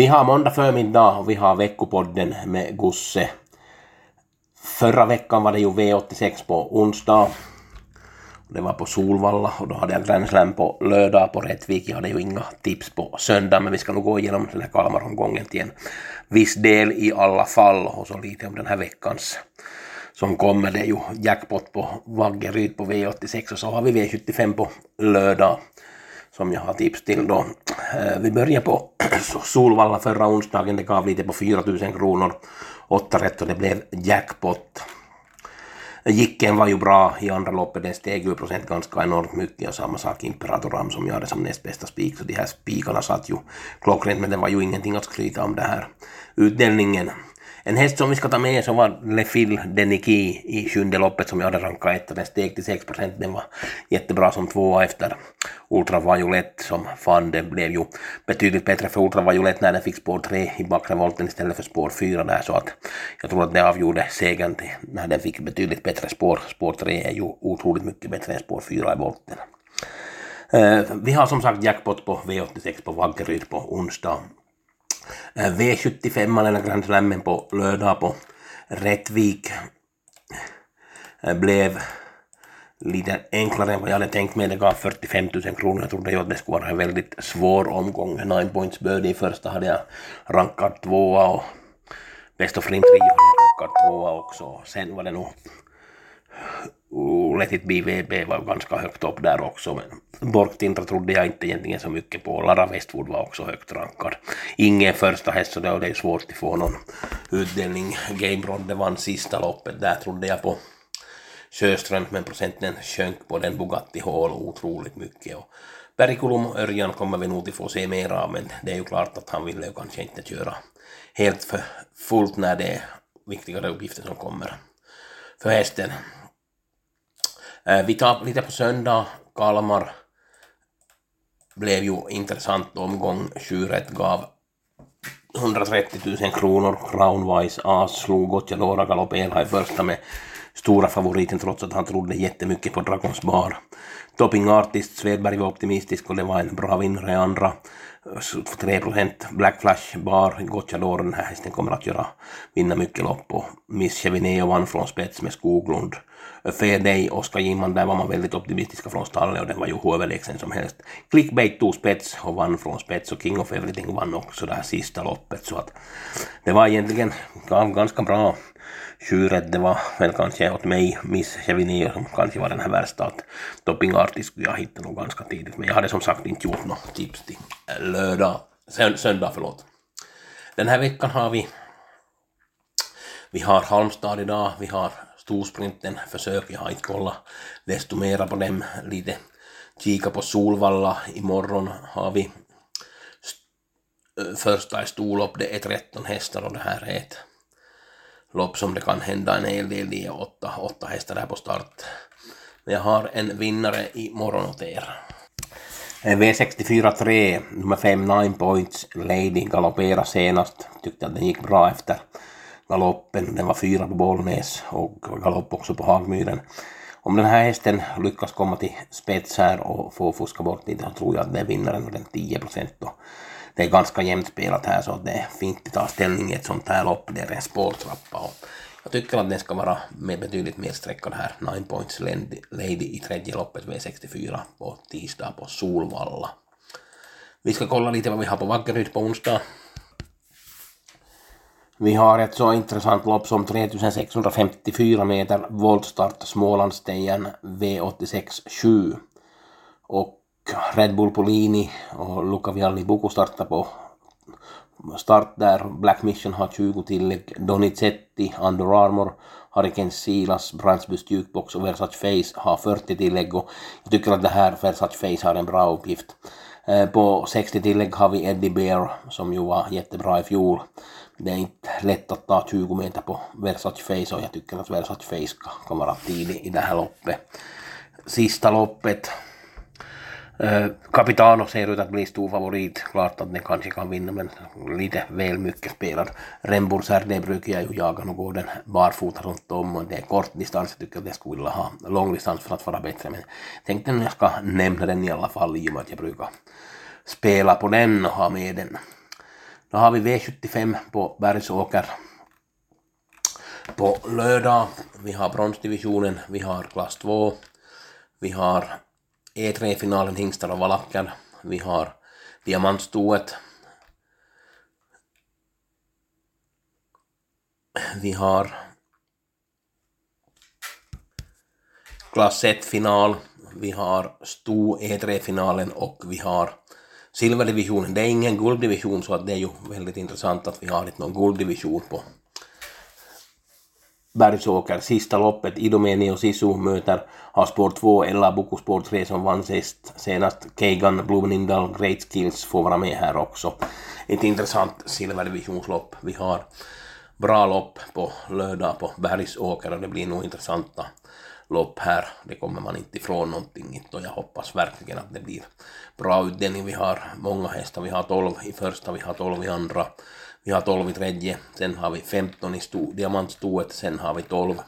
Vi har måndag förmiddag och vi har veckopodden med Gusse. Förra veckan var det ju V86 på onsdag. Det var på Solvalla och då hade jag Grand Slam på lördag på Rättvik. Jag hade ju inga tips på söndag men vi ska nog gå igenom den här Kalmaromgången till en viss del i alla fall och så lite om den här veckans som kommer. Det är ju jackpot på Vaggeryd på V86 och så har vi V75 på lördag som jag har tips till då. Eh, vi börjar på Solvalla förra onsdagen, det gav lite på 4000 kronor, 8 rätt och det blev jackpot. Jicken var ju bra i andra loppet, den steg ju procent ganska enormt mycket och samma sak Imperator Ram som jag hade som näst bästa spik, så de här spikarna satt ju klockrent men det var ju ingenting att skryta om det här utdelningen. En häst som vi ska ta med så var Lefil Deniki i sjunde loppet som jag hade rankat ett och den steg till 6 procent. Den var jättebra som tvåa efter Ultra Violet som fan det blev ju betydligt bättre för Ultra Violet när den fick spår 3 i bakre volten istället för spår 4 där så att jag tror att det avgjorde segern när den fick betydligt bättre spår. Spår 3 är ju otroligt mycket bättre än spår 4 i volten. Eh, vi har som sagt jackpot på V86 på Vaggeryd på onsdag Eh, V75 eller Grand Slammen på lördag på Rättvik eh, blev lite enklare än vad jag hade tänkt mig. Det gav 45 000 kronor. Jag trodde ju att det skulle vara en väldigt svår omgång. Nine points birdie första hade jag rankat tvåa och Best of Rim 3 hade jag rankat tvåa också. Sen var det nog Let it be VB var ganska högt upp där också, men Borgtintra trodde jag inte egentligen så mycket på. Lara Westwood var också högt rankad. Ingen första häst, så det är svårt att få någon utdelning. Game Rodde vann sista loppet, där trodde jag på Sjöström, men procenten sjönk på den Bugatti Hall otroligt mycket. Och Perikulum och Örjan kommer vi nog att få se mer av, men det är ju klart att han ville kanske inte köra helt för fullt när det är viktigare uppgifter som kommer för hästen. Eh, vi tar lite på söndag, Kalmar blev ju intressant omgång, 7 gav 130 000 kronor, Crownwise As slog Gocciadora Galopera i första med stora favoriten trots att han trodde jättemycket på Dragons Bar. Topping Artist, Svedberg var optimistisk och det var en bra vinnare i andra. 3 Black Flash Bar, Gocciador, den här hästen kommer att göra, vinna mycket lopp och Miss Chevineo vann från spets med Skoglund. Fair Day, Oskar Jimman, där var man väldigt optimistiska från stallet och den var ju hur överlägsen som helst. Clickbait tog spets och vann från spets och King of Everything vann också det här sista loppet så att det var egentligen ganska bra tjuret. Det var väl kanske åt mig, Miss Chevinio, som kanske var den här värsta att Topping Artist skulle jag hitta nog ganska tidigt men jag hade som sagt inte gjort något tips till lördag, söndag förlåt. Den här veckan har vi vi har Halmstad idag, vi har storsprinten försök, jag har inte kollat desto mera på dem, lite kika på Solvalla, imorgon har vi första i storlopp, det är 13 hästar och det här är ett lopp som det kan hända en hel del i, åtta, åtta hästar där på start. Men jag har en vinnare i morgon åt er. Eh, V64 3, nummer 5, 9 points, Lady galopperade senast, tyckte att den gick bra efter galoppen. Den var fyra på Bollnäs och galopp också på Hagmyren. Om den här hästen lyckas komma till spets här och få fuska bort lite så tror jag att det är vinnaren och den 10 procent då. Det är ganska jämnt spelat här så det är fint att ta ställning i ett sånt här lopp. Det är en spårtrappa och jag tycker att den ska vara med betydligt mer sträckor här. Nine points lady i tredje loppet V64 på tisdag på Solvalla. Vi ska kolla lite vad vi har på Vaggeryd på onsdag. Vi har ett så intressant lopp som 3654 meter voltstart Smålandstejen V86 7. Och Red Bull Polini och Luca Vialli Buku startar på start där. Black Mission har 20 tillägg. Donizetti, Under Armour Hurricane Silas, Brandsbys Jukebox och Versace Face har 40 tillägg och jag tycker att det här Versace Face har en bra uppgift. Eh, på 60 tillägg har vi Eddie Bear som ju var jättebra i fjol. Det är inte lätt att ta 20 meter på Versace Face och jag tycker att Versace Face kan vara tidig i det här loppet. Sista loppet Eh, Capitano ser ut att bli stor favorit. Klart att den kanske kan vinna men lite väl mycket spelad. Rembursär det brukar jag ju jaga och gå den barfota runt om och det är kort distans. Jag tycker att jag skulle vilja ha långdistans för att vara bättre men tänkte att jag ska nämna den i alla fall i och med att jag brukar spela på den och ha med den. Då har vi V75 på Bergsåker på lördag. Vi har bronsdivisionen, vi har klass 2, vi har E3-finalen hingstar och valacker. Vi har diamantstoet. Vi har klass 1-final. Vi har stor E3-finalen och vi har silverdivisionen. Det är ingen gulddivision så att det är ju väldigt intressant att vi har inte någon gulddivision på Bergsåker, sista loppet, Idomeni och Sisu möter har spår 2, Ella Boko spår 3 som vann sist, senast Keigan, Blomendal, Great Skills får vara med här också. Ett intressant silverdivisionslopp. Vi har bra lopp på lördag på Bergsåker och det blir nog intressanta lopp här. Det kommer man inte ifrån någonting och jag hoppas verkligen att det blir bra utdelning. Vi har många hästar, vi har 12 i första, vi har 12 i andra. Vi har 12 i tredje, sen har vi 15 i diamantstoet, sen har vi 12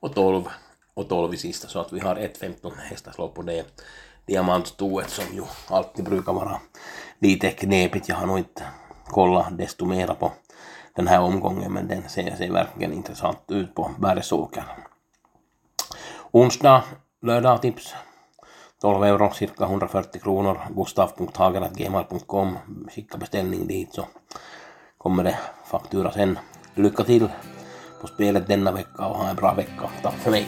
och 12 och 12 i sista så att vi har ett 15 hästars lopp och det är diamantstoet som ju alltid brukar vara lite knepigt. Jag har nog inte kollat desto mera på den här omgången men den ser, ser verkligen intressant ut på Bergsåker. Onsdag, lördag tips 12 euro, cirka 140 kronor, gustav.hager.gmail.com, skicka beställning dit så kommer det faktura sen. Lycka till på spelet denna vecka och ha en bra vecka. Tack för mig.